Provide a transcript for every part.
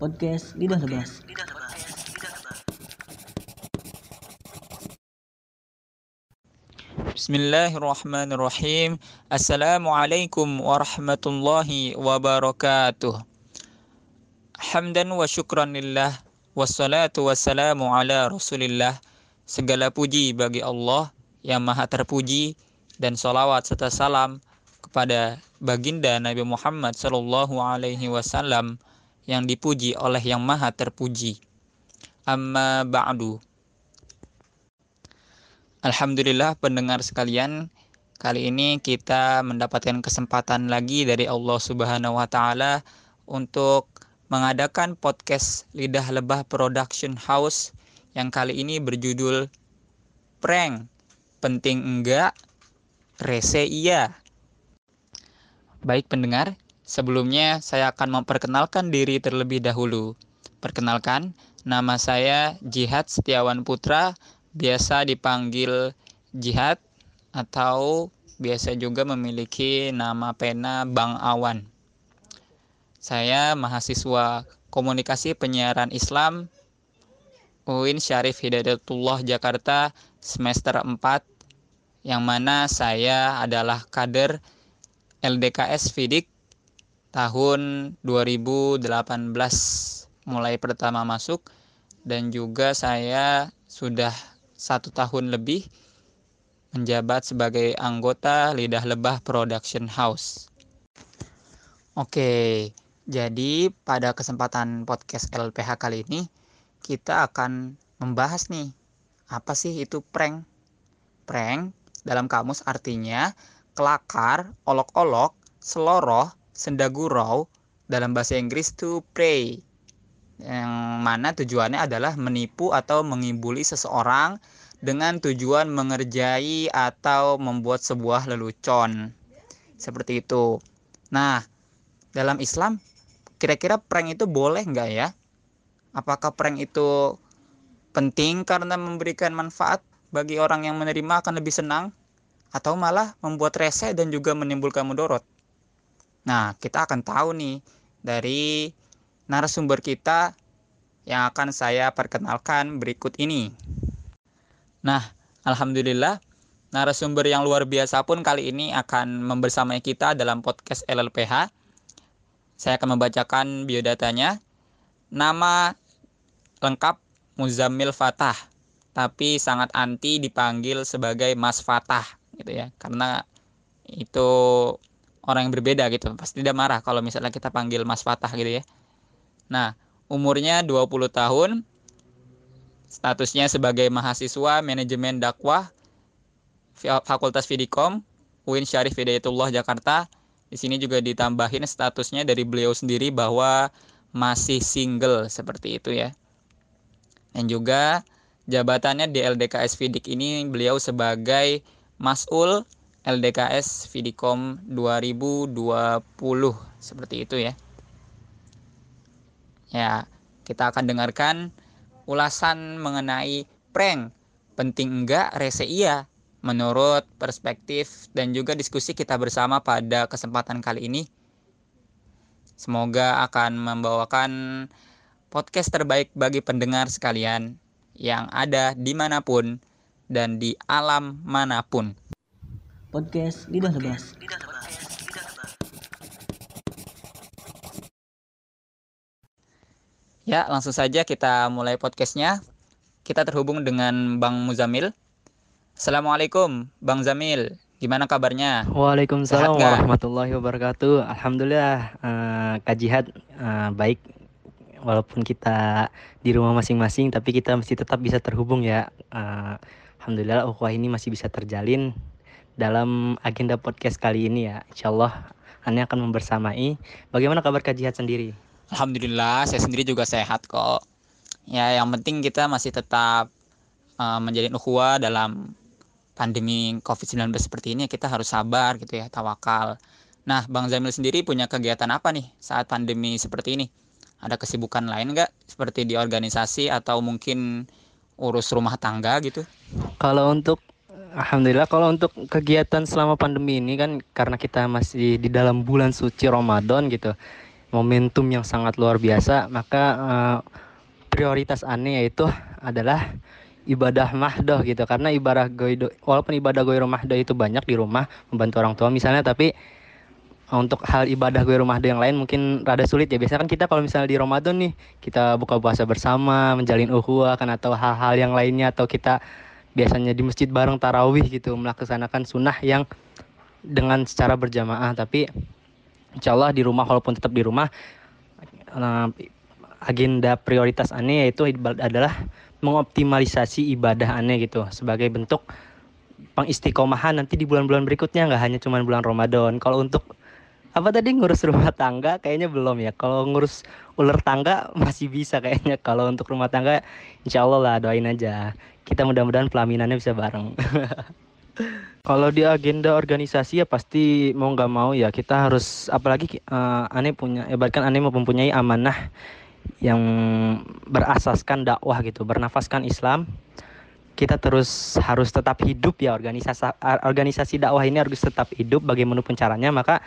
Podcast Lidah Lebas. Bismillahirrahmanirrahim. Assalamualaikum warahmatullahi wabarakatuh. Hamdan wa syukran lillah wassalatu wassalamu ala rasulillah. Segala puji bagi Allah yang maha terpuji dan salawat serta salam kepada baginda Nabi Muhammad sallallahu alaihi wasallam yang dipuji oleh yang maha terpuji. Amma ba'du. Alhamdulillah pendengar sekalian, kali ini kita mendapatkan kesempatan lagi dari Allah Subhanahu wa taala untuk mengadakan podcast Lidah Lebah Production House yang kali ini berjudul Prank. Penting enggak? Rese iya. Baik pendengar, sebelumnya saya akan memperkenalkan diri terlebih dahulu. Perkenalkan, nama saya Jihad Setiawan Putra biasa dipanggil Jihad atau biasa juga memiliki nama pena Bang Awan. Saya mahasiswa Komunikasi Penyiaran Islam UIN Syarif Hidayatullah Jakarta semester 4 yang mana saya adalah kader LDKS Fidik tahun 2018 mulai pertama masuk dan juga saya sudah satu tahun lebih menjabat sebagai anggota Lidah Lebah Production House. Oke, jadi pada kesempatan podcast LPH kali ini kita akan membahas nih apa sih itu prank? Prank dalam kamus artinya kelakar, olok-olok, seloroh, sendagurau dalam bahasa Inggris to pray yang mana tujuannya adalah menipu atau mengibuli seseorang dengan tujuan mengerjai atau membuat sebuah lelucon. Seperti itu. Nah, dalam Islam, kira-kira prank itu boleh nggak ya? Apakah prank itu penting karena memberikan manfaat bagi orang yang menerima akan lebih senang? Atau malah membuat rese dan juga menimbulkan mudorot? Nah, kita akan tahu nih dari narasumber kita yang akan saya perkenalkan berikut ini. Nah, alhamdulillah narasumber yang luar biasa pun kali ini akan membersamai kita dalam podcast LLPH. Saya akan membacakan biodatanya. Nama lengkap Muzammil Fatah, tapi sangat anti dipanggil sebagai Mas Fatah gitu ya. Karena itu orang yang berbeda gitu. Pasti tidak marah kalau misalnya kita panggil Mas Fatah gitu ya. Nah, umurnya 20 tahun, statusnya sebagai mahasiswa manajemen dakwah Fakultas Fidikom, UIN Syarif Hidayatullah Jakarta. Di sini juga ditambahin statusnya dari beliau sendiri bahwa masih single seperti itu ya. Dan juga jabatannya di LDKS Fidik ini beliau sebagai Masul LDKS Fidikom 2020 seperti itu ya. Ya, kita akan dengarkan ulasan mengenai prank. Penting enggak, rese iya. Menurut perspektif dan juga diskusi kita bersama pada kesempatan kali ini. Semoga akan membawakan podcast terbaik bagi pendengar sekalian yang ada di mana pun dan di alam mana pun. Podcast Lidah Lebas. Ya, langsung saja kita mulai podcastnya. Kita terhubung dengan Bang Muzamil. Assalamualaikum, Bang Zamil. Gimana kabarnya? Waalaikumsalam warahmatullahi wabarakatuh. Alhamdulillah, uh, Kak Jihad uh, baik. Walaupun kita di rumah masing-masing, tapi kita masih tetap bisa terhubung ya. Uh, Alhamdulillah, ukhuwah ini masih bisa terjalin dalam agenda podcast kali ini ya. Insya Allah, Anda akan membersamai. Bagaimana kabar Kak Jihad sendiri? Alhamdulillah, saya sendiri juga sehat kok. Ya, yang penting kita masih tetap uh, menjadi ukhuwah dalam pandemi COVID-19 seperti ini. Kita harus sabar gitu ya, tawakal. Nah, Bang Zamil sendiri punya kegiatan apa nih saat pandemi seperti ini? Ada kesibukan lain nggak? Seperti di organisasi atau mungkin urus rumah tangga gitu? Kalau untuk Alhamdulillah kalau untuk kegiatan selama pandemi ini kan karena kita masih di dalam bulan suci Ramadan gitu momentum yang sangat luar biasa, maka uh, prioritas aneh yaitu adalah ibadah mahdoh gitu. Karena ibadah goido walaupun ibadah goiro mahdoh itu banyak di rumah membantu orang tua misalnya tapi untuk hal ibadah gue rumah yang lain mungkin rada sulit ya. Biasanya kan kita kalau misalnya di Ramadan nih kita buka puasa bersama menjalin ukhuwah kan atau hal-hal yang lainnya atau kita biasanya di masjid bareng tarawih gitu melaksanakan sunnah yang dengan secara berjamaah. Tapi insya Allah di rumah walaupun tetap di rumah eh, agenda prioritas aneh yaitu adalah mengoptimalisasi ibadah aneh gitu sebagai bentuk pengistiqomahan nanti di bulan-bulan berikutnya nggak hanya cuma bulan Ramadan. Kalau untuk apa tadi ngurus rumah tangga? Kayaknya belum ya. Kalau ngurus ular tangga masih bisa kayaknya. Kalau untuk rumah tangga insya Allah lah doain aja kita mudah-mudahan pelaminannya bisa bareng. Kalau di agenda organisasi ya pasti mau nggak mau ya kita harus apalagi uh, aneh punya ya bahkan aneh mempunyai amanah yang berasaskan dakwah gitu bernafaskan Islam. Kita terus harus tetap hidup ya organisasi organisasi dakwah ini harus tetap hidup bagaimanapun caranya. Maka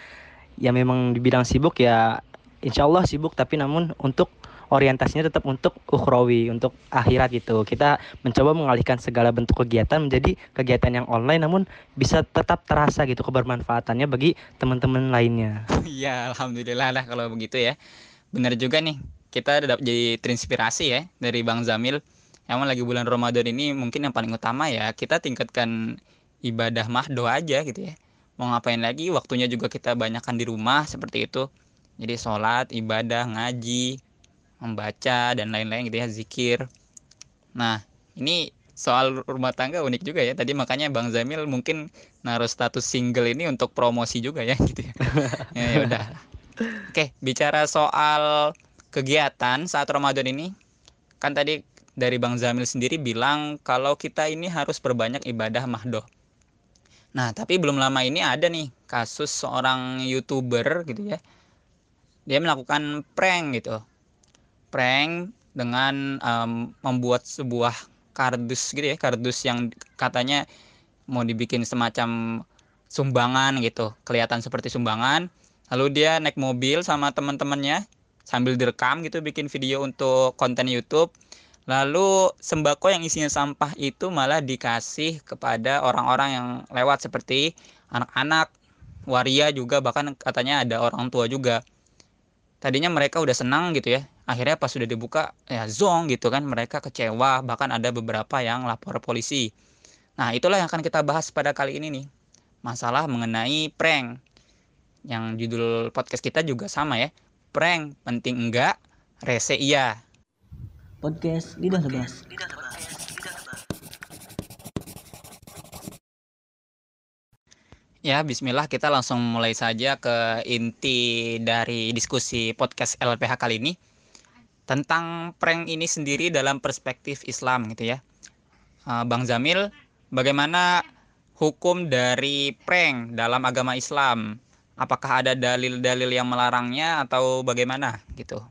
ya memang di bidang sibuk ya insya Allah sibuk tapi namun untuk orientasinya tetap untuk ukhrawi, untuk akhirat gitu. Kita mencoba mengalihkan segala bentuk kegiatan menjadi kegiatan yang online namun bisa tetap terasa gitu kebermanfaatannya bagi teman-teman lainnya. Iya, alhamdulillah lah kalau begitu ya. Benar juga nih. Kita dapat jadi terinspirasi ya dari Bang Zamil. Emang lagi bulan Ramadan ini mungkin yang paling utama ya kita tingkatkan ibadah mahdo aja gitu ya mau ngapain lagi waktunya juga kita banyakkan di rumah seperti itu jadi sholat ibadah ngaji membaca dan lain-lain gitu ya zikir. Nah ini soal rumah tangga unik juga ya. Tadi makanya bang Zamil mungkin naruh status single ini untuk promosi juga ya gitu ya. Ya, ya udah. Oke bicara soal kegiatan saat Ramadan ini kan tadi dari bang Zamil sendiri bilang kalau kita ini harus berbanyak ibadah mahdoh. Nah, tapi belum lama ini ada nih kasus seorang YouTuber gitu ya. Dia melakukan prank gitu. Prank dengan um, membuat sebuah kardus gitu ya, kardus yang katanya mau dibikin semacam sumbangan gitu, kelihatan seperti sumbangan. Lalu dia naik mobil sama teman-temannya sambil direkam gitu bikin video untuk konten YouTube Lalu sembako yang isinya sampah itu malah dikasih kepada orang-orang yang lewat seperti anak-anak, waria juga bahkan katanya ada orang tua juga. Tadinya mereka udah senang gitu ya. Akhirnya pas sudah dibuka ya zong gitu kan mereka kecewa bahkan ada beberapa yang lapor polisi. Nah, itulah yang akan kita bahas pada kali ini nih. Masalah mengenai prank. Yang judul podcast kita juga sama ya. Prank penting enggak, rese iya podcast Lidah Lebas. Ya, bismillah kita langsung mulai saja ke inti dari diskusi podcast LPH kali ini tentang prank ini sendiri dalam perspektif Islam gitu ya. Eh, Bang Zamil, bagaimana hukum dari prank dalam agama Islam? Apakah ada dalil-dalil yang melarangnya atau bagaimana gitu?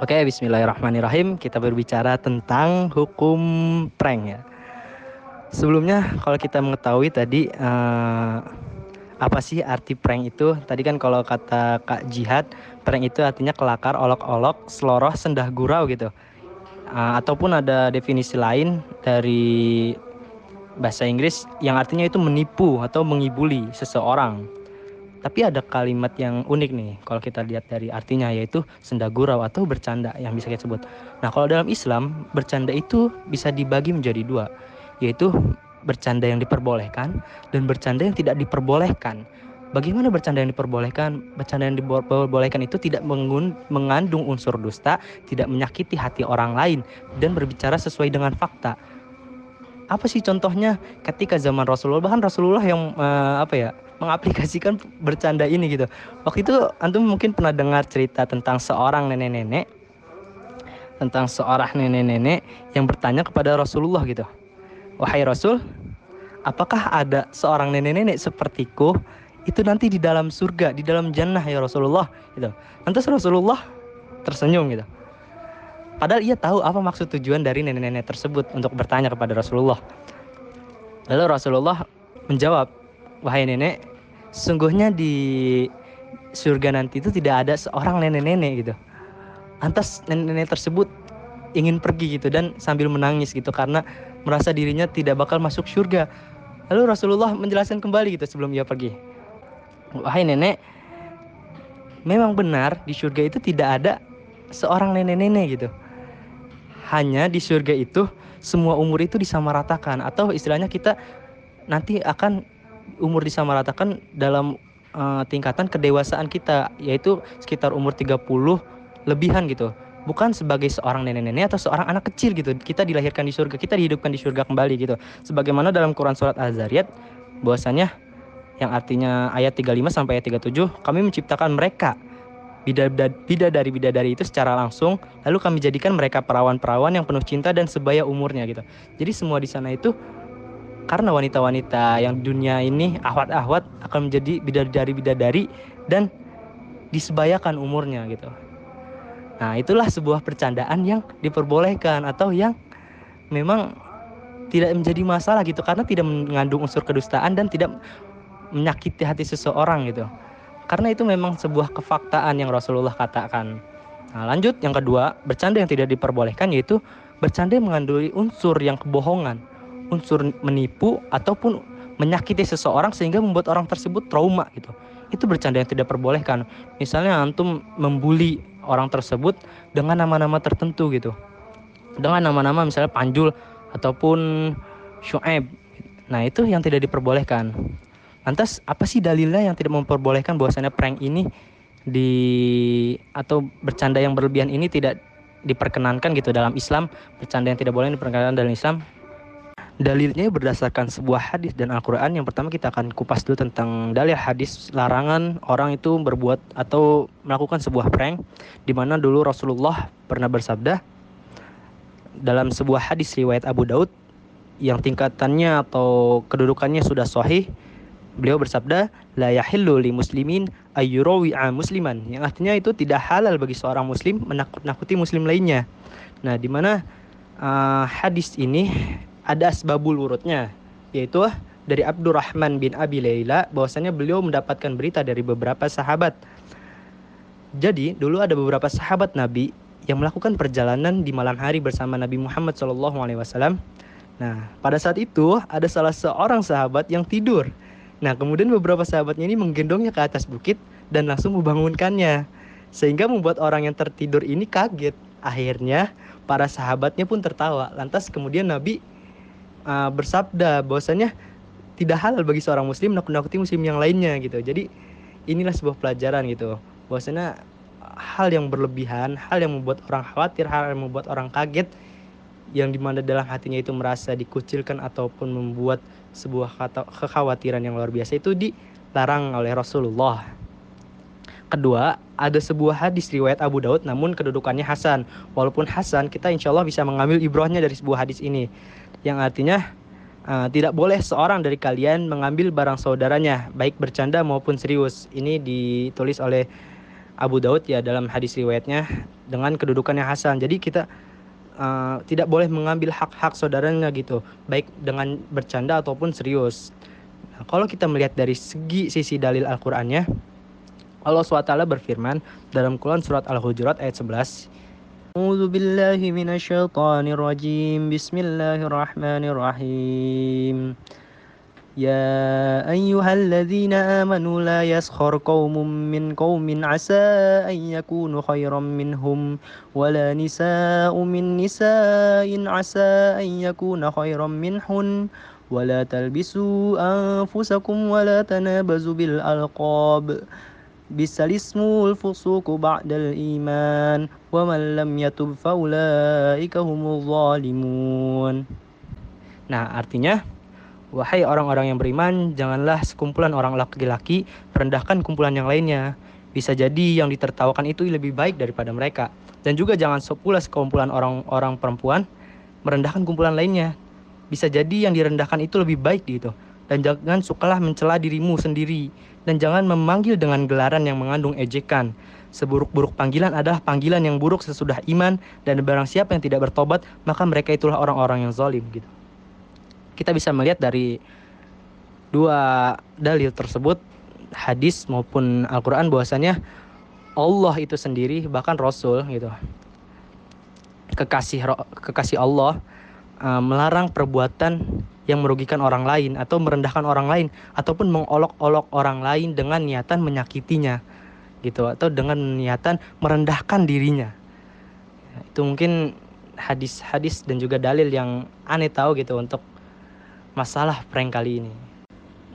Oke, bismillahirrahmanirrahim. Kita berbicara tentang hukum prank ya. Sebelumnya kalau kita mengetahui tadi uh, apa sih arti prank itu? Tadi kan kalau kata Kak Jihad, prank itu artinya kelakar, olok-olok, seloroh, sendah gurau gitu. Uh, ataupun ada definisi lain dari bahasa Inggris yang artinya itu menipu atau mengibuli seseorang. Tapi ada kalimat yang unik nih kalau kita lihat dari artinya yaitu senda gurau atau bercanda yang bisa kita sebut. Nah kalau dalam Islam bercanda itu bisa dibagi menjadi dua yaitu bercanda yang diperbolehkan dan bercanda yang tidak diperbolehkan. Bagaimana bercanda yang diperbolehkan? Bercanda yang diperbolehkan itu tidak mengandung unsur dusta, tidak menyakiti hati orang lain, dan berbicara sesuai dengan fakta. Apa sih contohnya ketika zaman Rasulullah? Bahkan Rasulullah yang uh, apa ya mengaplikasikan bercanda ini gitu. Waktu itu antum mungkin pernah dengar cerita tentang seorang nenek-nenek tentang seorang nenek-nenek yang bertanya kepada Rasulullah gitu. Wahai Rasul, apakah ada seorang nenek-nenek sepertiku itu nanti di dalam surga, di dalam jannah ya Rasulullah gitu. Lantas Rasulullah tersenyum gitu. Padahal ia tahu apa maksud tujuan dari nenek-nenek tersebut untuk bertanya kepada Rasulullah. Lalu Rasulullah menjawab, wahai nenek, sungguhnya di surga nanti itu tidak ada seorang nenek-nenek gitu. Antas nenek-nenek tersebut ingin pergi gitu dan sambil menangis gitu karena merasa dirinya tidak bakal masuk surga. Lalu Rasulullah menjelaskan kembali gitu sebelum ia pergi. Wahai nenek, memang benar di surga itu tidak ada seorang nenek-nenek gitu. Hanya di surga itu semua umur itu disamaratakan atau istilahnya kita nanti akan umur disamaratakan dalam uh, tingkatan kedewasaan kita yaitu sekitar umur 30 lebihan gitu bukan sebagai seorang nenek-nenek atau seorang anak kecil gitu. Kita dilahirkan di surga kita dihidupkan di surga kembali gitu. Sebagaimana dalam Quran surat Az-Zariyat bahwasanya yang artinya ayat 35 sampai ayat 37 kami menciptakan mereka. Bidadari bidadari itu secara langsung lalu kami jadikan mereka perawan-perawan yang penuh cinta dan sebaya umurnya gitu. Jadi semua di sana itu karena wanita-wanita yang dunia ini ahwat-ahwat akan menjadi bidadari-bidadari dan disebayakan umurnya gitu. Nah, itulah sebuah percandaan yang diperbolehkan atau yang memang tidak menjadi masalah gitu karena tidak mengandung unsur kedustaan dan tidak menyakiti hati seseorang gitu. Karena itu memang sebuah kefaktaan yang Rasulullah katakan. Nah, lanjut yang kedua, bercanda yang tidak diperbolehkan yaitu bercanda yang mengandung unsur yang kebohongan unsur menipu ataupun menyakiti seseorang sehingga membuat orang tersebut trauma gitu. Itu bercanda yang tidak perbolehkan. Misalnya antum membuli orang tersebut dengan nama-nama tertentu gitu. Dengan nama-nama misalnya Panjul ataupun Syuaib. Nah, itu yang tidak diperbolehkan. Lantas apa sih dalilnya yang tidak memperbolehkan bahwasanya prank ini di atau bercanda yang berlebihan ini tidak diperkenankan gitu dalam Islam bercanda yang tidak boleh diperkenankan dalam Islam Dalilnya berdasarkan sebuah hadis dan Al-Quran. Yang pertama kita akan kupas dulu tentang dalil hadis Larangan orang itu berbuat atau melakukan sebuah prank Di mana dulu Rasulullah pernah bersabda Dalam sebuah hadis riwayat Abu Daud Yang tingkatannya atau kedudukannya sudah sahih Beliau bersabda La yahillu li muslimin ayyurawi'a musliman. Yang artinya itu tidak halal bagi seorang muslim menakut-nakuti muslim lainnya. Nah di mana uh, hadis ini ada asbabul urutnya yaitu dari Abdurrahman bin Abi Laila bahwasanya beliau mendapatkan berita dari beberapa sahabat. Jadi dulu ada beberapa sahabat Nabi yang melakukan perjalanan di malam hari bersama Nabi Muhammad SAW. Nah pada saat itu ada salah seorang sahabat yang tidur. Nah kemudian beberapa sahabatnya ini menggendongnya ke atas bukit dan langsung membangunkannya. Sehingga membuat orang yang tertidur ini kaget. Akhirnya para sahabatnya pun tertawa. Lantas kemudian Nabi uh, bersabda bahwasanya tidak halal bagi seorang muslim nakut-nakuti muslim yang lainnya gitu. Jadi inilah sebuah pelajaran gitu. Bahwasanya hal yang berlebihan, hal yang membuat orang khawatir, hal yang membuat orang kaget yang di mana dalam hatinya itu merasa dikucilkan ataupun membuat sebuah kekhawatiran yang luar biasa itu dilarang oleh Rasulullah. Kedua, ada sebuah hadis riwayat Abu Daud namun kedudukannya Hasan. Walaupun Hasan, kita insya Allah bisa mengambil ibrohnya dari sebuah hadis ini yang artinya uh, tidak boleh seorang dari kalian mengambil barang saudaranya baik bercanda maupun serius. Ini ditulis oleh Abu Daud ya dalam hadis riwayatnya dengan kedudukannya Hasan. Jadi kita uh, tidak boleh mengambil hak-hak saudaranya gitu, baik dengan bercanda ataupun serius. Nah, kalau kita melihat dari segi sisi dalil Al-Qur'annya, Allah SWT berfirman dalam Quran surat Al-Hujurat ayat 11 أعوذ بالله من الشيطان الرجيم بسم الله الرحمن الرحيم يا أيها الذين آمنوا لا يسخر قوم من قوم عسى أن يكونوا خيرا منهم ولا نساء من نساء عسى أن يكون خيرا منهن ولا تلبسوا أنفسكم ولا تنابزوا بالألقاب fusuku ba'dal iman wa man lam yatub faulaika humul zalimun Nah, artinya wahai orang-orang yang beriman, janganlah sekumpulan orang laki-laki merendahkan kumpulan yang lainnya. Bisa jadi yang ditertawakan itu lebih baik daripada mereka. Dan juga jangan pula sekumpulan orang-orang perempuan merendahkan kumpulan lainnya. Bisa jadi yang direndahkan itu lebih baik gitu. Dan jangan sukalah mencela dirimu sendiri dan jangan memanggil dengan gelaran yang mengandung ejekan. Seburuk-buruk panggilan adalah panggilan yang buruk sesudah iman dan barang siapa yang tidak bertobat maka mereka itulah orang-orang yang zalim gitu. Kita bisa melihat dari dua dalil tersebut hadis maupun Al-Qur'an bahwasanya Allah itu sendiri bahkan Rasul gitu kekasih kekasih Allah uh, melarang perbuatan yang merugikan orang lain atau merendahkan orang lain ataupun mengolok-olok orang lain dengan niatan menyakitinya gitu atau dengan niatan merendahkan dirinya. Itu mungkin hadis-hadis dan juga dalil yang aneh tahu gitu untuk masalah prank kali ini.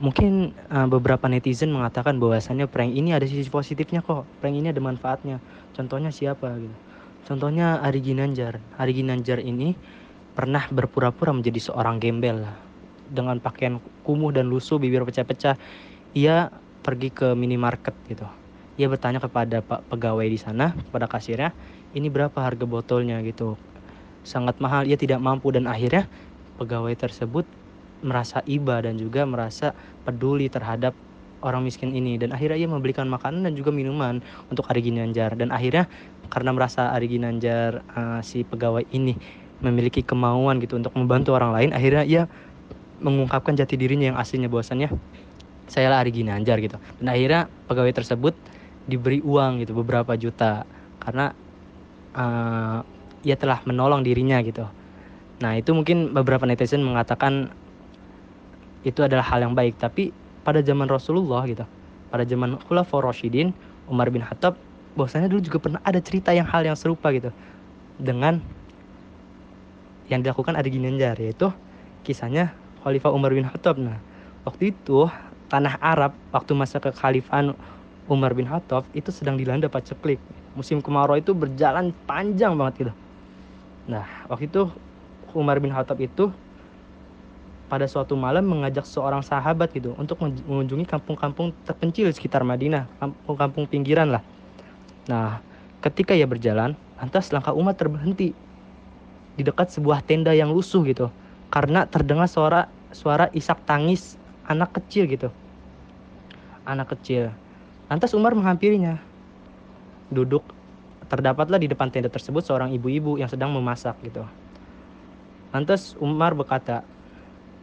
Mungkin uh, beberapa netizen mengatakan bahwasannya prank ini ada sisi positifnya kok. Prank ini ada manfaatnya. Contohnya siapa gitu? Contohnya Ari Ginanjar Ari Ginanjar ini pernah berpura-pura menjadi seorang gembel dengan pakaian kumuh dan lusuh, bibir pecah-pecah. Ia pergi ke minimarket gitu. Ia bertanya kepada pak pegawai di sana, kepada kasirnya, ini berapa harga botolnya gitu. Sangat mahal, ia tidak mampu dan akhirnya pegawai tersebut merasa iba dan juga merasa peduli terhadap orang miskin ini dan akhirnya ia membelikan makanan dan juga minuman untuk Ari Ginanjar dan akhirnya karena merasa Ari Ginanjar uh, si pegawai ini memiliki kemauan gitu untuk membantu orang lain akhirnya ia mengungkapkan jati dirinya yang aslinya bahwasannya saya lah Ari Ginanjar gitu. Dan akhirnya pegawai tersebut diberi uang gitu beberapa juta karena uh, ia telah menolong dirinya gitu. Nah itu mungkin beberapa netizen mengatakan itu adalah hal yang baik tapi pada zaman Rasulullah gitu pada zaman Khulafaur Rasyidin Umar bin Khattab bahwasanya dulu juga pernah ada cerita yang hal yang serupa gitu dengan yang dilakukan Adi Ginanjar yaitu kisahnya Khalifah Umar bin Khattab. Nah, waktu itu tanah Arab waktu masa kekhalifahan Umar bin Khattab itu sedang dilanda paceklik. Musim kemarau itu berjalan panjang banget gitu. Nah, waktu itu Umar bin Khattab itu pada suatu malam mengajak seorang sahabat gitu untuk mengunjungi kampung-kampung terpencil sekitar Madinah, kampung-kampung pinggiran lah. Nah, ketika ia berjalan, lantas langkah umat terberhenti di dekat sebuah tenda yang lusuh gitu. Karena terdengar suara suara isak tangis anak kecil gitu. Anak kecil. Lantas Umar menghampirinya. Duduk. Terdapatlah di depan tenda tersebut seorang ibu-ibu yang sedang memasak gitu. Lantas Umar berkata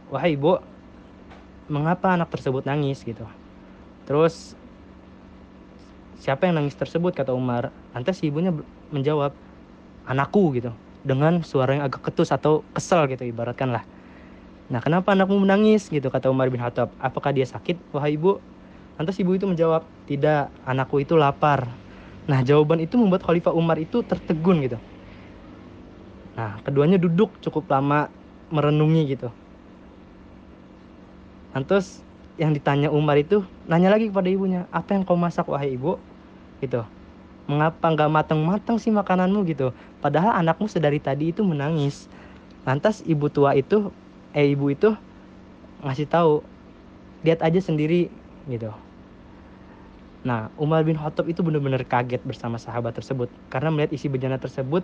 wahai ibu mengapa anak tersebut nangis gitu? Terus siapa yang nangis tersebut? kata Umar. Lantas ibunya menjawab anakku gitu dengan suara yang agak ketus atau kesel gitu ibaratkan lah. Nah kenapa anakmu menangis gitu kata Umar bin Khattab. Apakah dia sakit wahai ibu? Lantas ibu itu menjawab tidak anakku itu lapar. Nah jawaban itu membuat Khalifah Umar itu tertegun gitu. Nah keduanya duduk cukup lama merenungi gitu. Lantas yang ditanya Umar itu nanya lagi kepada ibunya apa yang kau masak wahai ibu gitu mengapa nggak matang-matang sih makananmu? gitu. Padahal anakmu sedari tadi itu menangis. Lantas ibu tua itu eh ibu itu ngasih tahu lihat aja sendiri gitu. Nah Umar bin Khattab itu benar-benar kaget bersama sahabat tersebut. Karena melihat isi bejana tersebut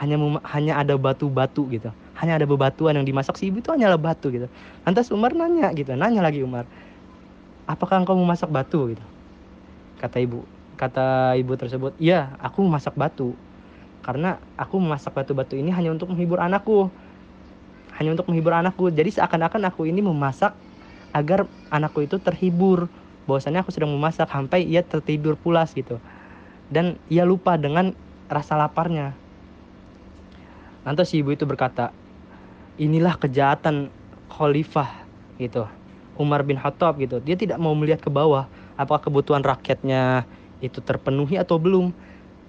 hanya hanya ada batu-batu gitu. Hanya ada bebatuan yang dimasak. Si ibu itu hanyalah batu gitu. Lantas Umar nanya gitu nanya lagi Umar apakah engkau memasak batu? gitu. Kata ibu kata ibu tersebut iya aku memasak batu. Karena aku memasak batu-batu ini hanya untuk menghibur anakku. Hanya untuk menghibur anakku. Jadi seakan-akan aku ini memasak agar anakku itu terhibur. Bahwasannya aku sedang memasak sampai ia tertidur pulas gitu. Dan ia lupa dengan rasa laparnya. Lantas si ibu itu berkata inilah kejahatan khalifah gitu. Umar bin Khattab gitu. Dia tidak mau melihat ke bawah apakah kebutuhan rakyatnya itu terpenuhi atau belum?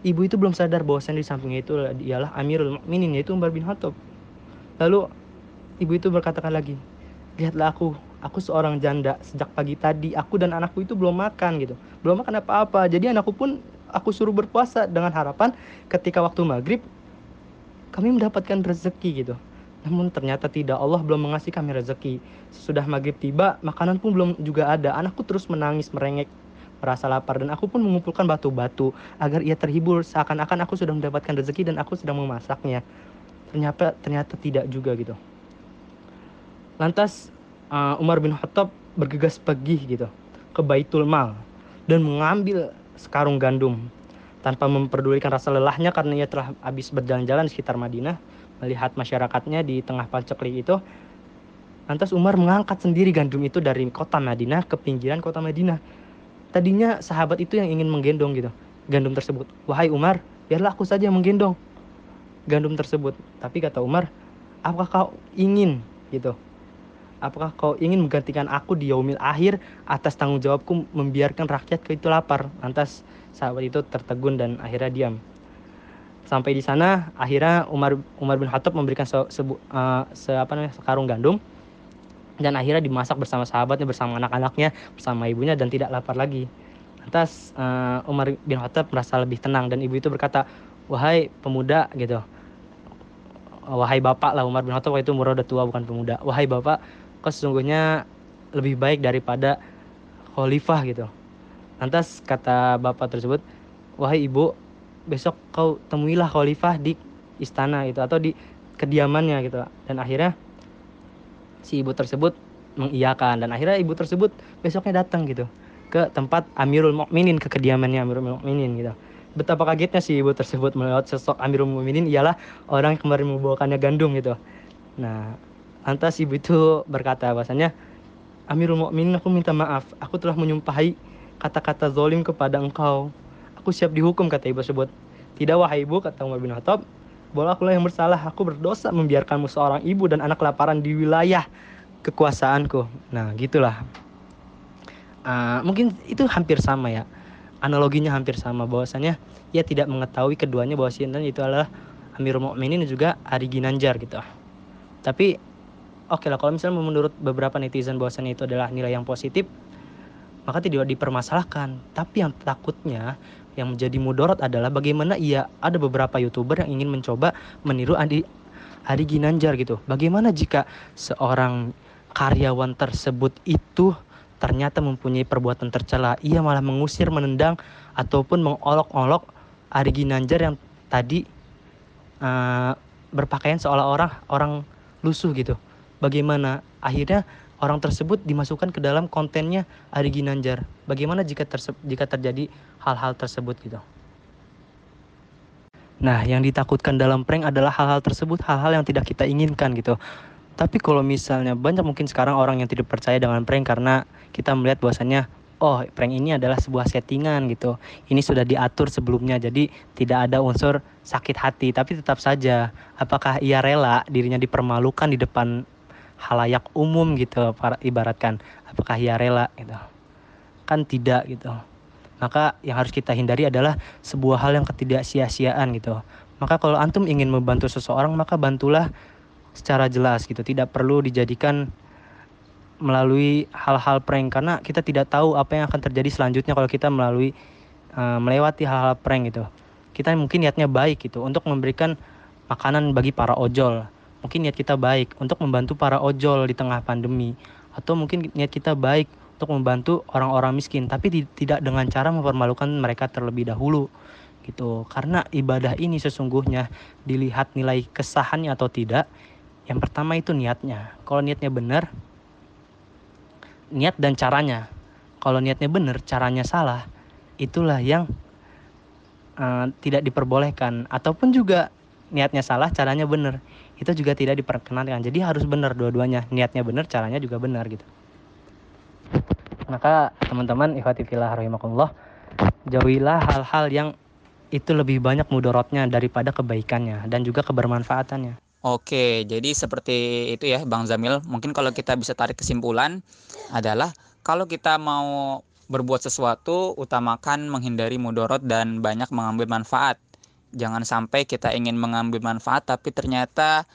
Ibu itu belum sadar bahwasan di sampingnya itu ialah Amirul Mukminin yaitu Umar bin Khattab. Lalu ibu itu berkatakan lagi lihatlah aku aku seorang janda. Sejak pagi tadi aku dan anakku itu belum makan gitu. Belum makan apa-apa. Jadi anakku pun aku suruh berpuasa dengan harapan ketika waktu maghrib kami mendapatkan rezeki gitu. Namun ternyata tidak. Allah belum mengasih kami rezeki. Sudah maghrib tiba makanan pun belum juga ada. Anakku terus menangis merengek merasa lapar dan aku pun mengumpulkan batu-batu agar ia terhibur seakan-akan aku sudah mendapatkan rezeki dan aku sedang memasaknya. Ternyata ternyata tidak juga gitu. Lantas uh, Umar bin Khattab bergegas pergi gitu ke Baitul Mal dan mengambil sekarung gandum tanpa memperdulikan rasa lelahnya karena ia telah habis berjalan-jalan sekitar Madinah melihat masyarakatnya di tengah paceklik itu lantas Umar mengangkat sendiri gandum itu dari kota Madinah ke pinggiran kota Madinah tadinya sahabat itu yang ingin menggendong gitu. Gandum tersebut wahai Umar biarlah aku saja yang menggendong gandum tersebut. Tapi kata Umar apakah kau ingin? Gitu. Apakah kau ingin menggantikan aku di yaumil akhir atas tanggung jawabku membiarkan rakyatku itu lapar? Lantas sahabat itu tertegun dan akhirnya diam. Sampai di sana akhirnya Umar Umar bin Khattab memberikan se, se, uh, se sekarung gandum dan akhirnya dimasak bersama sahabatnya bersama anak-anaknya bersama ibunya dan tidak lapar lagi. Lantas uh, Umar bin Khattab merasa lebih tenang dan ibu itu berkata wahai pemuda gitu. Wahai bapak lah Umar bin Khattab itu umur udah tua bukan pemuda. Wahai bapak kau sesungguhnya lebih baik daripada khalifah gitu. Lantas kata bapak tersebut wahai ibu besok kau temuilah khalifah di istana itu atau di kediamannya gitu. Dan akhirnya si ibu tersebut mengiyakan. Dan akhirnya ibu tersebut besoknya datang gitu ke tempat Amirul Mukminin ke kediamannya Amirul Mukminin gitu. Betapa kagetnya si ibu tersebut melihat sosok Amirul Mukminin. Ialah orang yang kemarin membawakannya gandum gitu. Nah lantas ibu itu berkata bahasanya Amirul Mukminin aku minta maaf. Aku telah menyumpahi kata-kata zolim kepada engkau. Aku siap dihukum kata ibu tersebut. Tidak wahai ibu kata Umar bin Khattab, bola akulah yang bersalah. Aku berdosa membiarkanmu seorang ibu dan anak kelaparan di wilayah kekuasaanku. Nah gitulah. Uh, mungkin itu hampir sama ya. Analoginya hampir sama bahwasanya ia tidak mengetahui keduanya bahwa Sinten itu adalah Amirul Mukminin dan juga Ari Ginanjar gitu. Tapi oke okay lah kalau misalnya menurut beberapa netizen bahwasanya itu adalah nilai yang positif, maka tidak dipermasalahkan. Tapi yang takutnya yang menjadi mudorot adalah bagaimana ia ada beberapa youtuber yang ingin mencoba meniru Adi Adi Ginanjar gitu. Bagaimana jika seorang karyawan tersebut itu ternyata mempunyai perbuatan tercela, ia malah mengusir, menendang ataupun mengolok-olok Adi Ginanjar yang tadi uh, berpakaian seolah-olah orang lusuh gitu. Bagaimana akhirnya orang tersebut dimasukkan ke dalam kontennya Ari Ginanjar. Bagaimana jika jika terjadi hal-hal tersebut gitu? Nah, yang ditakutkan dalam prank adalah hal-hal tersebut, hal-hal yang tidak kita inginkan gitu. Tapi kalau misalnya banyak mungkin sekarang orang yang tidak percaya dengan prank karena kita melihat bahwasannya oh prank ini adalah sebuah settingan gitu. Ini sudah diatur sebelumnya jadi tidak ada unsur sakit hati. Tapi tetap saja apakah ia rela dirinya dipermalukan di depan halayak umum gitu para ibaratkan apakah ia rela gitu. Kan tidak gitu. Maka yang harus kita hindari adalah sebuah hal yang ketidaksia-siaan gitu. Maka kalau antum ingin membantu seseorang maka bantulah secara jelas gitu. Tidak perlu dijadikan melalui hal-hal prank. Karena kita tidak tahu apa yang akan terjadi selanjutnya kalau kita melalui uh, melewati hal-hal prank gitu. Kita mungkin niatnya baik gitu untuk memberikan makanan bagi para ojol mungkin niat kita baik untuk membantu para ojol di tengah pandemi atau mungkin niat kita baik untuk membantu orang-orang miskin tapi tidak dengan cara mempermalukan mereka terlebih dahulu gitu. Karena ibadah ini sesungguhnya dilihat nilai kesahannya atau tidak yang pertama itu niatnya. Kalau niatnya benar niat dan caranya. Kalau niatnya benar caranya salah itulah yang uh, tidak diperbolehkan. Ataupun juga niatnya salah caranya benar itu juga tidak diperkenankan jadi harus benar dua-duanya niatnya benar caranya juga benar gitu maka teman-teman ikhwati fillah rahimakumullah jauhilah hal-hal yang itu lebih banyak mudorotnya daripada kebaikannya dan juga kebermanfaatannya Oke, jadi seperti itu ya Bang Zamil. Mungkin kalau kita bisa tarik kesimpulan adalah kalau kita mau berbuat sesuatu, utamakan menghindari mudorot dan banyak mengambil manfaat. Jangan sampai kita ingin mengambil manfaat tapi ternyata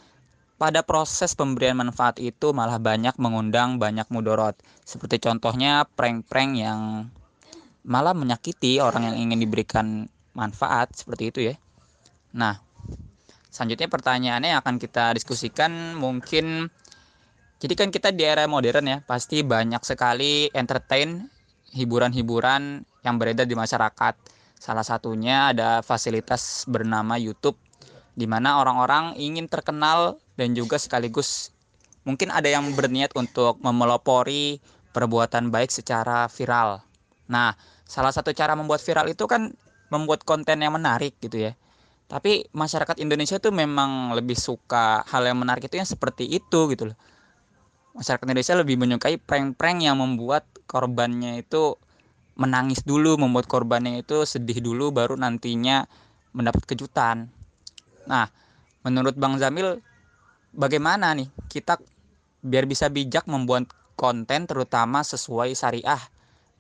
pada proses pemberian manfaat itu malah banyak mengundang banyak mudorot. Seperti contohnya prank-prank yang malah menyakiti orang yang ingin diberikan manfaat seperti itu ya. Nah, selanjutnya pertanyaannya yang akan kita diskusikan mungkin jadi kan kita di era modern ya, pasti banyak sekali entertain hiburan-hiburan yang beredar di masyarakat Salah satunya ada fasilitas bernama YouTube di mana orang-orang ingin terkenal dan juga sekaligus mungkin ada yang berniat untuk memelopori perbuatan baik secara viral. Nah, salah satu cara membuat viral itu kan membuat konten yang menarik gitu ya. Tapi masyarakat Indonesia tuh memang lebih suka hal yang menarik itu yang seperti itu gitu loh. Masyarakat Indonesia lebih menyukai prank-prank yang membuat korbannya itu menangis dulu membuat korbannya itu sedih dulu baru nantinya mendapat kejutan. Nah menurut Bang Zamil bagaimana nih kita biar bisa bijak membuat konten terutama sesuai syariah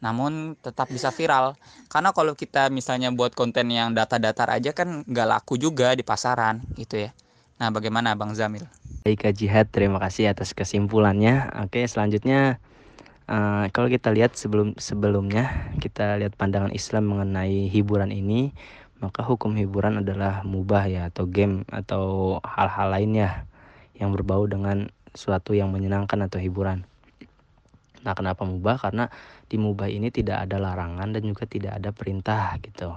namun tetap bisa viral? Karena kalau kita misalnya buat konten yang data datar aja kan nggak laku juga di pasaran gitu ya. Nah bagaimana Bang Zamil? Baik Kak Jihad, terima kasih atas kesimpulannya. Oke, selanjutnya uh, kalau kita lihat sebelum sebelumnya kita lihat pandangan Islam mengenai hiburan ini, maka hukum hiburan adalah mubah ya atau game atau hal-hal lainnya yang berbau dengan suatu yang menyenangkan atau hiburan. Nah, kenapa mubah? Karena di mubah ini tidak ada larangan dan juga tidak ada perintah gitu.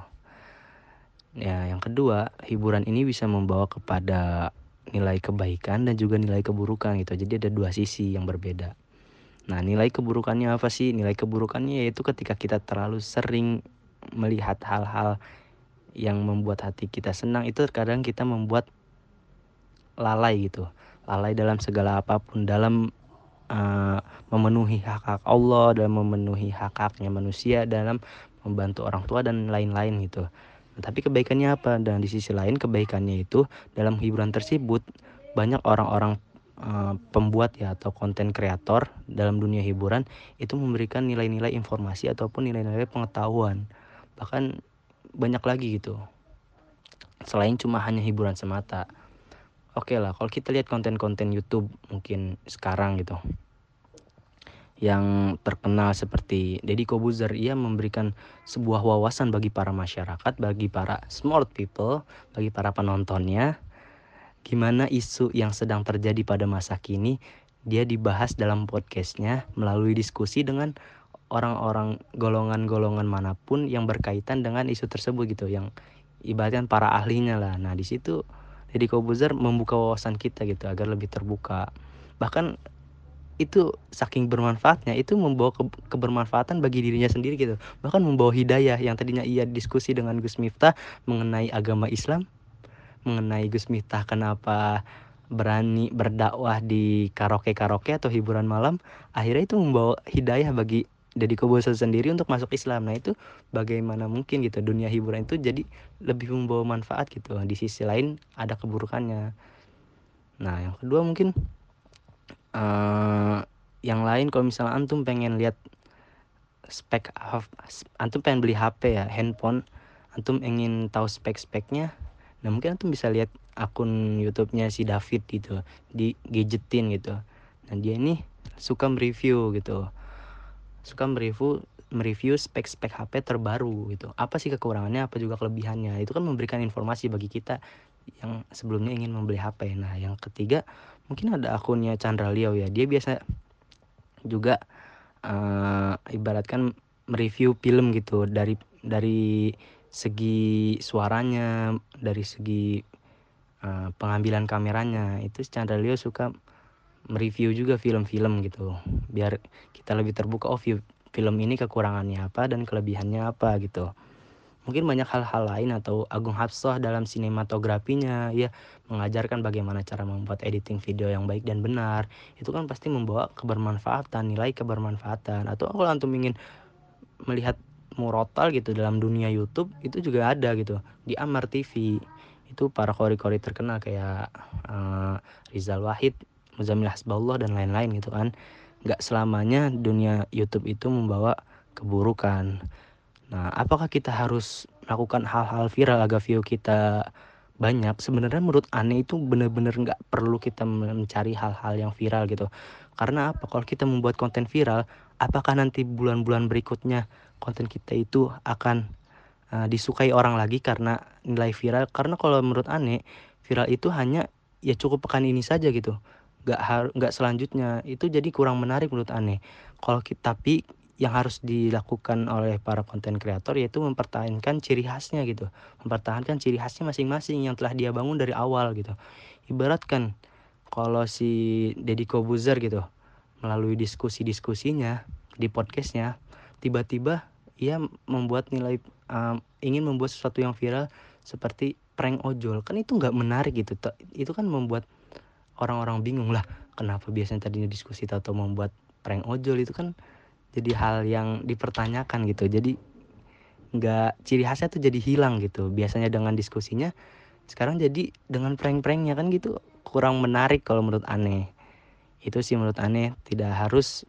Ya, yang kedua, hiburan ini bisa membawa kepada nilai kebaikan dan juga nilai keburukan gitu. Jadi ada dua sisi yang berbeda. Nah, nilai keburukannya apa sih? Nilai keburukannya yaitu ketika kita terlalu sering melihat hal-hal yang membuat hati kita senang itu terkadang kita membuat lalai gitu. Lalai dalam segala apa pun dalam uh, memenuhi hak-hak Allah, dalam memenuhi hak-haknya manusia, dalam membantu orang tua dan lain-lain gitu. Tapi kebaikannya apa? Dan di sisi lain kebaikannya itu dalam hiburan tersebut banyak orang-orang uh, pembuat ya atau konten kreator dalam dunia hiburan itu memberikan nilai-nilai informasi ataupun nilai-nilai pengetahuan. Bahkan banyak lagi gitu. Selain cuma hanya hiburan semata. Oke okay lah, kalau kita lihat konten-konten YouTube mungkin sekarang gitu yang terkenal seperti Deddy Kobuzer ia memberikan sebuah wawasan bagi para masyarakat, bagi para smart people, bagi para penontonnya gimana isu yang sedang terjadi pada masa kini dia dibahas dalam podcastnya melalui diskusi dengan orang-orang golongan-golongan mana pun yang berkaitan dengan isu tersebut gitu yang ibaratnya para ahlinya lah. Nah di situ Deddy Kobuzer membuka wawasan kita gitu agar lebih terbuka. Bahkan itu saking bermanfaatnya itu membawa ke kebermanfaatan bagi dirinya sendiri gitu. Bahkan membawa hidayah yang tadinya ia diskusi dengan Gus Miftah mengenai agama Islam mengenai Gus Miftah kenapa berani berdakwah di karaoke karaoke atau hiburan malam akhirnya itu membawa hidayah bagi Deddy Kobuser sendiri untuk masuk Islam. Nah itu bagaimana mungkin gitu dunia hiburan itu jadi lebih membawa manfaat gitu. Di sisi lain ada keburukannya. Nah yang kedua mungkin uh, yang lain kalau misalnya antum pengen lihat spek antum pengen beli HP ya handphone antum ingin tahu spek-speknya nah mungkin antum bisa lihat akun YouTube-nya si David gitu di gadgetin gitu. Nah dia ini suka mereview gitu. Suka mereview mereview spek-spek HP terbaru gitu. Apa sih kekurangannya? Apa juga kelebihannya? Itu kan memberikan informasi bagi kita yang sebelumnya ingin membeli HP nah yang ketiga mungkin ada akunnya Chandra Liao ya. Dia biasa juga uh, ibaratkan mereview film gitu. Dari dari segi suaranya dari segi uh, pengambilan kameranya itu Chandra Leo suka mereview juga film-film gitu biar kita lebih terbuka oh film ini kekurangannya apa dan kelebihannya apa? gitu. Mungkin banyak hal-hal lain atau Agung Hapsoh dalam sinematografinya ya mengajarkan bagaimana cara membuat editing video yang baik dan benar. Itu kan pasti membawa kebermanfaatan nilai kebermanfaatan. Atau kalau antum ingin melihat murotal gitu dalam dunia YouTube itu juga ada gitu di Amar TV itu para kori-kori terkenal kayak uh, Rizal Wahid Muzamil Hasbullah dan lain-lain gitu kan nggak selamanya dunia YouTube itu membawa keburukan Nah, apakah kita harus melakukan hal-hal viral agar view kita banyak? Sebenarnya menurut aneh itu benar-benar nggak perlu kita mencari hal-hal yang viral gitu. Karena apa? Kalau kita membuat konten viral, apakah nanti bulan-bulan berikutnya konten kita itu akan uh, disukai orang lagi karena nilai viral? Karena kalau menurut aneh, viral itu hanya ya cukup pekan ini saja gitu. Nggak harus nggak selanjutnya itu jadi kurang menarik menurut aneh. Kalau kita tapi yang harus dilakukan oleh para konten kreator yaitu mempertahankan ciri khasnya gitu mempertahankan ciri khasnya masing-masing yang telah dia bangun dari awal gitu ibaratkan kalau si Deddy Kobuzer gitu melalui diskusi-diskusinya di podcastnya tiba-tiba ia membuat nilai um, ingin membuat sesuatu yang viral seperti prank ojol. Kan itu nggak menarik gitu. Itu kan membuat orang-orang bingung lah kenapa biasanya tadinya diskusi atau membuat prank ojol itu kan jadi hal yang dipertanyakan gitu. Jadi nggak ciri khasnya tuh jadi hilang gitu. Biasanya dengan diskusinya sekarang jadi dengan prank-pranknya kan gitu kurang menarik kalau menurut aneh. Itu sih menurut aneh tidak harus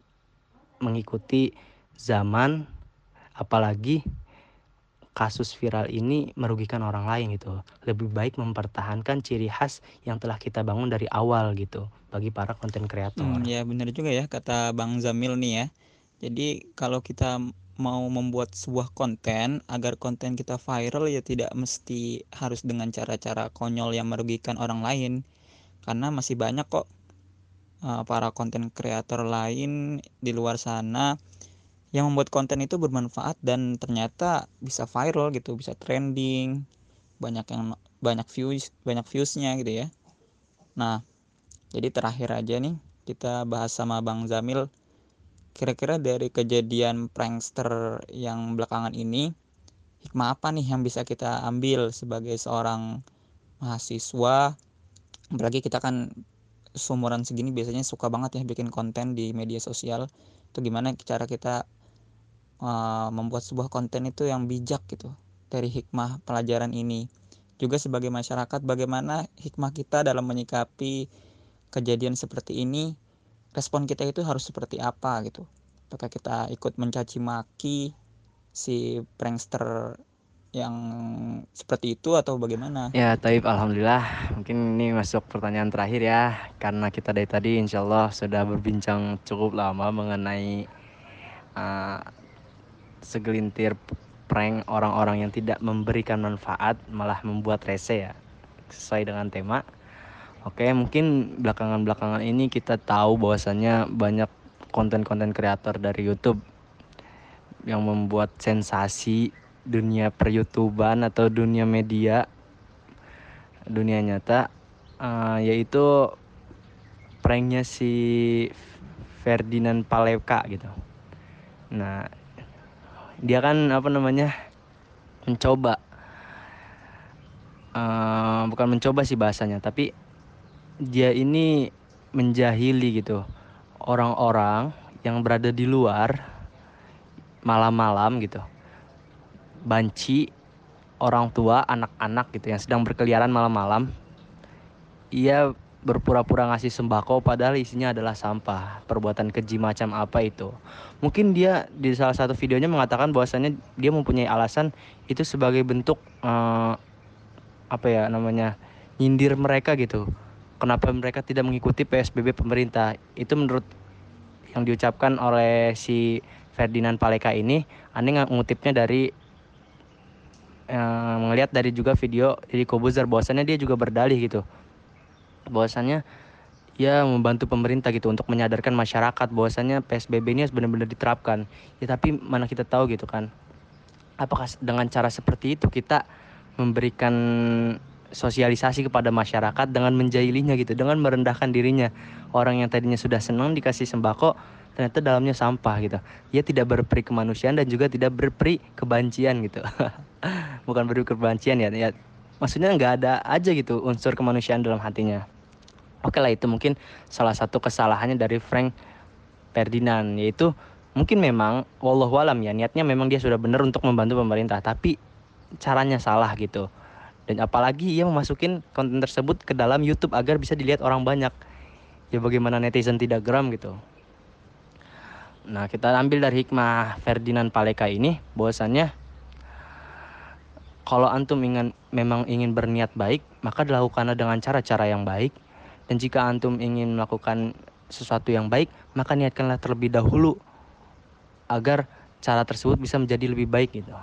mengikuti zaman apalagi kasus viral ini merugikan orang lain gitu. Lebih baik mempertahankan ciri khas yang telah kita bangun dari awal gitu bagi para konten kreator. Hmm, ya benar juga ya kata Bang Zamil nih ya. Jadi kalau kita mau membuat sebuah konten agar konten kita viral ya tidak mesti harus dengan cara-cara konyol yang merugikan orang lain. Karena masih banyak kok uh, para konten kreator lain di luar sana yang membuat konten itu bermanfaat dan ternyata bisa viral gitu bisa trending banyak yang banyak views banyak viewsnya gitu ya. Nah jadi terakhir aja nih kita bahas sama Bang Zamil. Kira-kira dari kejadian prankster yang belakangan ini hikmah apa nih yang bisa kita ambil sebagai seorang mahasiswa? Apalagi kita kan seumuran segini biasanya suka banget ya bikin konten di media sosial. Itu gimana cara kita uh, membuat sebuah konten itu yang bijak gitu dari hikmah pelajaran ini juga sebagai masyarakat bagaimana hikmah kita dalam menyikapi kejadian seperti ini respon kita itu harus seperti apa gitu apakah kita ikut mencaci maki si prankster yang seperti itu atau bagaimana? Ya, Taib, Alhamdulillah. Mungkin ini masuk pertanyaan terakhir ya, karena kita dari tadi Insya Allah sudah berbincang cukup lama mengenai uh, segelintir prank orang-orang yang tidak memberikan manfaat malah membuat rese ya sesuai dengan tema. Oke mungkin belakangan-belakangan ini kita tahu bahwasannya banyak konten-konten kreator dari YouTube yang membuat sensasi dunia per YouTubean atau dunia media dunia nyata uh, yaitu pranknya si Ferdinand Paleka gitu. Nah dia kan apa namanya mencoba. Uh, bukan mencoba sih bahasanya tapi dia ini menjahili gitu. Orang-orang yang berada di luar malam-malam gitu. Banci orang tua anak-anak gitu yang sedang berkeliaran malam-malam. Ia berpura-pura ngasih sembako padahal isinya adalah sampah. Perbuatan keji macam apa itu? Mungkin dia di salah satu videonya mengatakan bahwasannya dia mempunyai alasan itu sebagai bentuk uh, apa ya namanya nyindir mereka gitu. Kenapa mereka tidak mengikuti PSBB pemerintah? Itu menurut yang diucapkan oleh si Ferdinand Paleka ini, aneh ngutipnya dari melihat dari juga video dari Kobuzer bahwasannya dia juga berdalih gitu bahwasannya ya membantu pemerintah gitu untuk menyadarkan masyarakat bahwasannya PSBB ini harus benar-benar diterapkan. Ya tapi mana kita tahu gitu kan. Apakah dengan cara seperti itu kita memberikan sosialisasi kepada masyarakat dengan menjahilinya gitu, dengan merendahkan dirinya. Orang yang tadinya sudah senang dikasih sembako, ternyata dalamnya sampah gitu. Dia tidak berperi kemanusiaan dan juga tidak berperi kebencian gitu. Bukan berperi kebencian ya, ya maksudnya nggak ada aja gitu unsur kemanusiaan dalam hatinya oke lah itu mungkin salah satu kesalahannya dari Frank Ferdinand yaitu mungkin memang wallahualam ya niatnya memang dia sudah benar untuk membantu pemerintah tapi caranya salah gitu. Dan apalagi ia memasukin konten tersebut ke dalam YouTube agar bisa dilihat orang banyak. Ya bagaimana netizen tidak geram gitu. Nah kita ambil dari hikmah Ferdinand Paleka ini bahwasannya kalau antum ingin memang ingin berniat baik maka dilakukanlah dengan cara-cara yang baik dan jika antum ingin melakukan sesuatu yang baik, maka niatkanlah terlebih dahulu agar cara tersebut bisa menjadi lebih baik gitu.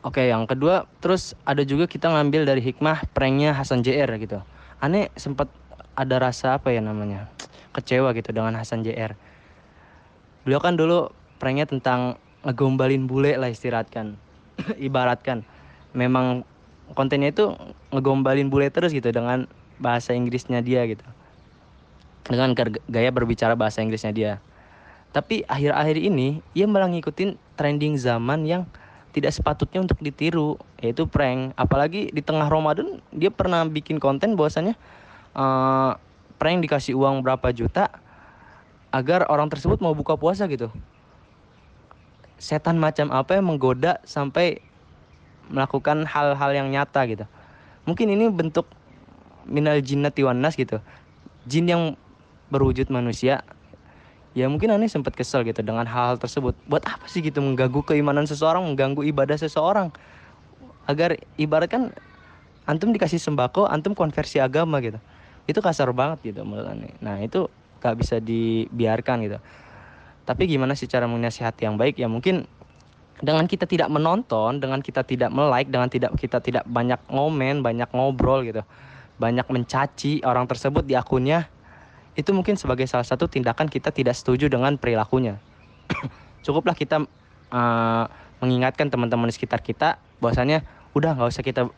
Oke, yang kedua, terus ada juga kita ngambil dari hikmah pranknya Hasan JR gitu. Aneh sempat ada rasa apa ya namanya? Kecewa gitu dengan Hasan JR. Beliau kan dulu pranknya tentang ngegombalin bule lah istirahatkan. Ibaratkan memang kontennya itu ngegombalin bule terus gitu dengan bahasa Inggrisnya dia gitu. Dengan gaya berbicara bahasa Inggrisnya dia. Tapi akhir-akhir ini ia malah ngikutin trending zaman yang tidak sepatutnya untuk ditiru yaitu prank. Apalagi di tengah Ramadan dia pernah bikin konten bahwasanya uh, prank dikasih uang berapa juta agar orang tersebut mau buka puasa gitu. Setan macam apa yang menggoda sampai melakukan hal-hal yang nyata gitu. Mungkin ini bentuk minal jinnati wan gitu. Jin yang berwujud manusia ya mungkin aneh sempat kesel gitu dengan hal-hal tersebut. Buat apa sih gitu mengganggu keimanan seseorang mengganggu ibadah seseorang? Agar ibarat kan antum dikasih sembako antum konversi agama gitu. Itu kasar banget gitu menurut aneh. Nah itu gak bisa dibiarkan gitu. Tapi gimana sih cara menasihati yang baik? Ya mungkin dengan kita tidak menonton, dengan kita tidak melike, dengan tidak kita tidak banyak ngomen, banyak ngobrol gitu, banyak mencaci orang tersebut di akunnya, itu mungkin sebagai salah satu tindakan kita tidak setuju dengan perilakunya. Cukuplah kita uh, mengingatkan teman-teman di sekitar kita, bahwasanya udah nggak usah kita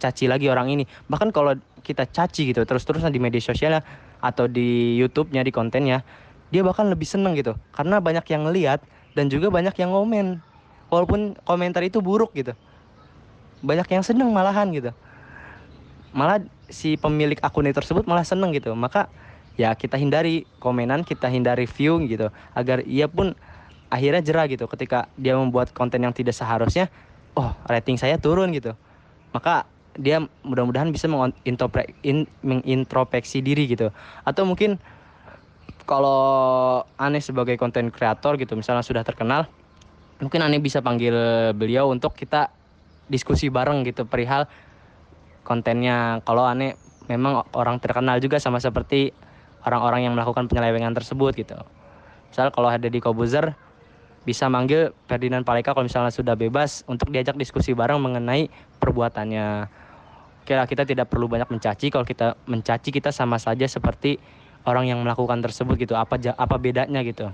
caci lagi orang ini. Bahkan kalau kita caci gitu terus-terusan di media sosial atau di YouTube-nya di kontennya, dia bahkan lebih seneng gitu, karena banyak yang lihat dan juga banyak yang ngomen walaupun komentar itu buruk gitu banyak yang seneng malahan gitu malah si pemilik akun itu tersebut malah seneng gitu. Maka ya kita hindari komenan kita hindari view gitu. Agar ia pun akhirnya jerah gitu. Ketika dia membuat konten yang tidak seharusnya oh rating saya turun gitu. Maka dia mudah-mudahan bisa mengintrospeksi diri gitu. Atau mungkin kalau aneh sebagai konten kreator gitu misalnya sudah terkenal mungkin Ani bisa panggil beliau untuk kita diskusi bareng gitu. Perihal kontennya. Kalau Ani memang orang terkenal juga sama seperti orang-orang yang melakukan penyelewengan tersebut gitu. Misal kalau ada di Kobuzer bisa manggil Ferdinand Paleka kalau misalnya sudah bebas untuk diajak diskusi bareng mengenai perbuatannya. Oke lah kita tidak perlu banyak mencaci. Kalau kita mencaci kita sama saja seperti orang yang melakukan tersebut gitu. Apa apa bedanya gitu?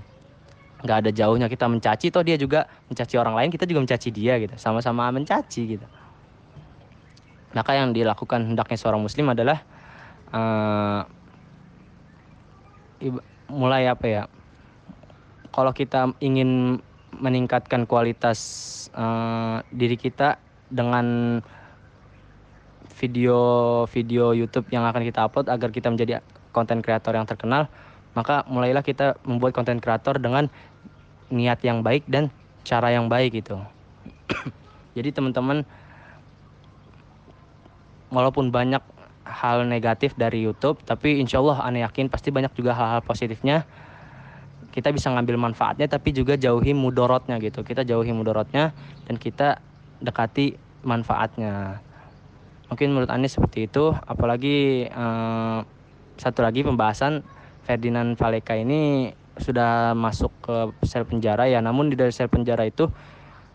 Nggak ada jauhnya. Kita mencaci toh dia juga mencaci orang lain kita juga mencaci dia gitu. Sama-sama mencaci gitu maka yang dilakukan hendaknya seorang muslim adalah uh, mulai apa ya? Kalau kita ingin meningkatkan kualitas uh, diri kita dengan video-video YouTube yang akan kita upload agar kita menjadi konten kreator yang terkenal maka mulailah kita membuat konten kreator dengan niat yang baik dan cara yang baik gitu. Jadi teman-teman walaupun banyak hal negatif dari YouTube tapi insya Allah aneh yakin pasti banyak juga hal-hal positifnya. Kita bisa ngambil manfaatnya tapi juga jauhi mudorotnya gitu. Kita jauhi mudorotnya dan kita dekati manfaatnya. Mungkin menurut Anies seperti itu. Apalagi eh, satu lagi pembahasan Ferdinand Valeka ini sudah masuk ke sel penjara ya. Namun di dari sel penjara itu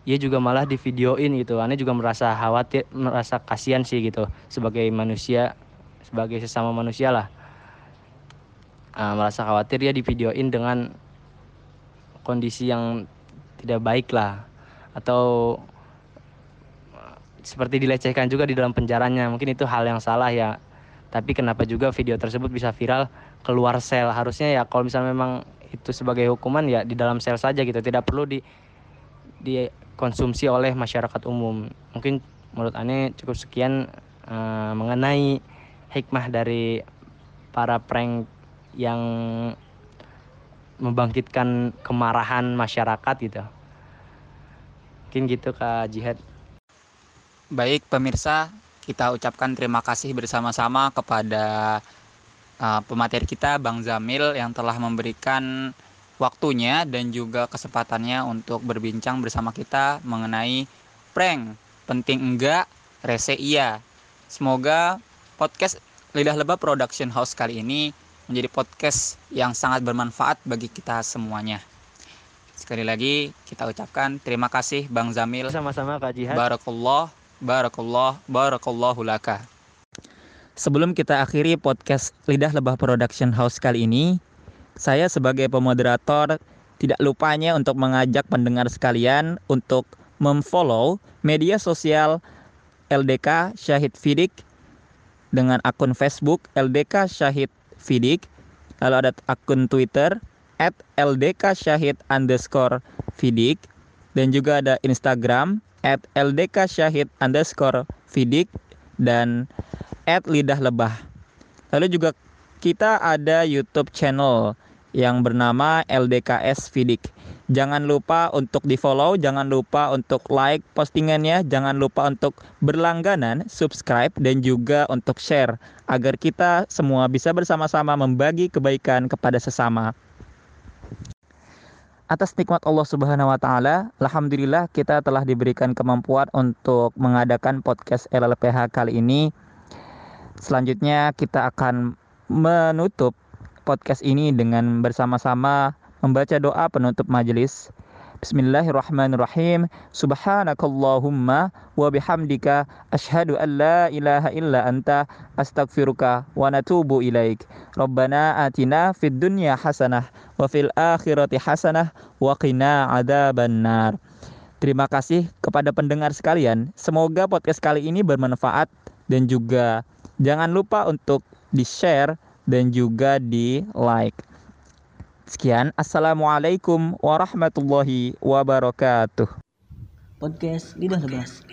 ia juga malah di videoin gitu. Aneh juga merasa khawatir merasa kasihan sih gitu sebagai manusia sebagai sesama manusia lah. Uh, merasa khawatir dia di videoin dengan kondisi yang tidak baik lah. Atau seperti dilecehkan juga di dalam penjaranya. Mungkin itu hal yang salah ya. Tapi kenapa juga video tersebut bisa viral keluar sel? Harusnya ya kalau misalnya memang itu sebagai hukuman ya di dalam sel saja gitu. Tidak perlu di dikonsumsi oleh masyarakat umum. Mungkin menurut aneh cukup sekian uh, mengenai hikmah dari para prank yang membangkitkan kemarahan masyarakat gitu. Mungkin gitu kak Jihad. Baik pemirsa kita ucapkan terima kasih bersama-sama kepada uh, pemateri kita Bang Zamil yang telah memberikan waktunya dan juga kesempatannya untuk berbincang bersama kita mengenai prank penting enggak rese iya. Semoga podcast Lidah Lebah Production House kali ini menjadi podcast yang sangat bermanfaat bagi kita semuanya. Sekali lagi kita ucapkan terima kasih Bang Zamil. Sama-sama Kak Jihad. Barakallah Barakallah Barakallahu laka. Sebelum kita akhiri podcast Lidah Lebah Production House kali ini, saya sebagai pemoderator tidak lupanya untuk mengajak pendengar sekalian untuk memfollow media sosial LDK Syahid Fidik dengan akun Facebook LDK Syahid Fidik, lalu ada akun Twitter at LDK Syahid underscore Fidik, dan juga ada Instagram at LDK Syahid underscore Fidik, dan at lidah lebah. Lalu juga kita ada YouTube channel yang bernama LDKS Fidik. Jangan lupa untuk di-follow, jangan lupa untuk like postingannya, jangan lupa untuk berlangganan, subscribe dan juga untuk share agar kita semua bisa bersama-sama membagi kebaikan kepada sesama. Atas nikmat Allah Subhanahu wa taala, alhamdulillah kita telah diberikan kemampuan untuk mengadakan podcast LLPH kali ini. Selanjutnya kita akan menutup podcast ini dengan bersama-sama membaca doa penutup majelis. Bismillahirrahmanirrahim. Subhanakallahumma wa bihamdika asyhadu an la ilaha illa anta astaghfiruka wa natubu ilaik. Rabbana atina fid dunya hasanah wa fil akhirati hasanah wa qina adzabannar. Terima kasih kepada pendengar sekalian. Semoga podcast kali ini bermanfaat dan juga jangan lupa untuk di-share dan juga di-like. Sekian, Assalamualaikum warahmatullahi wabarakatuh. Podcast Lidah Lebas.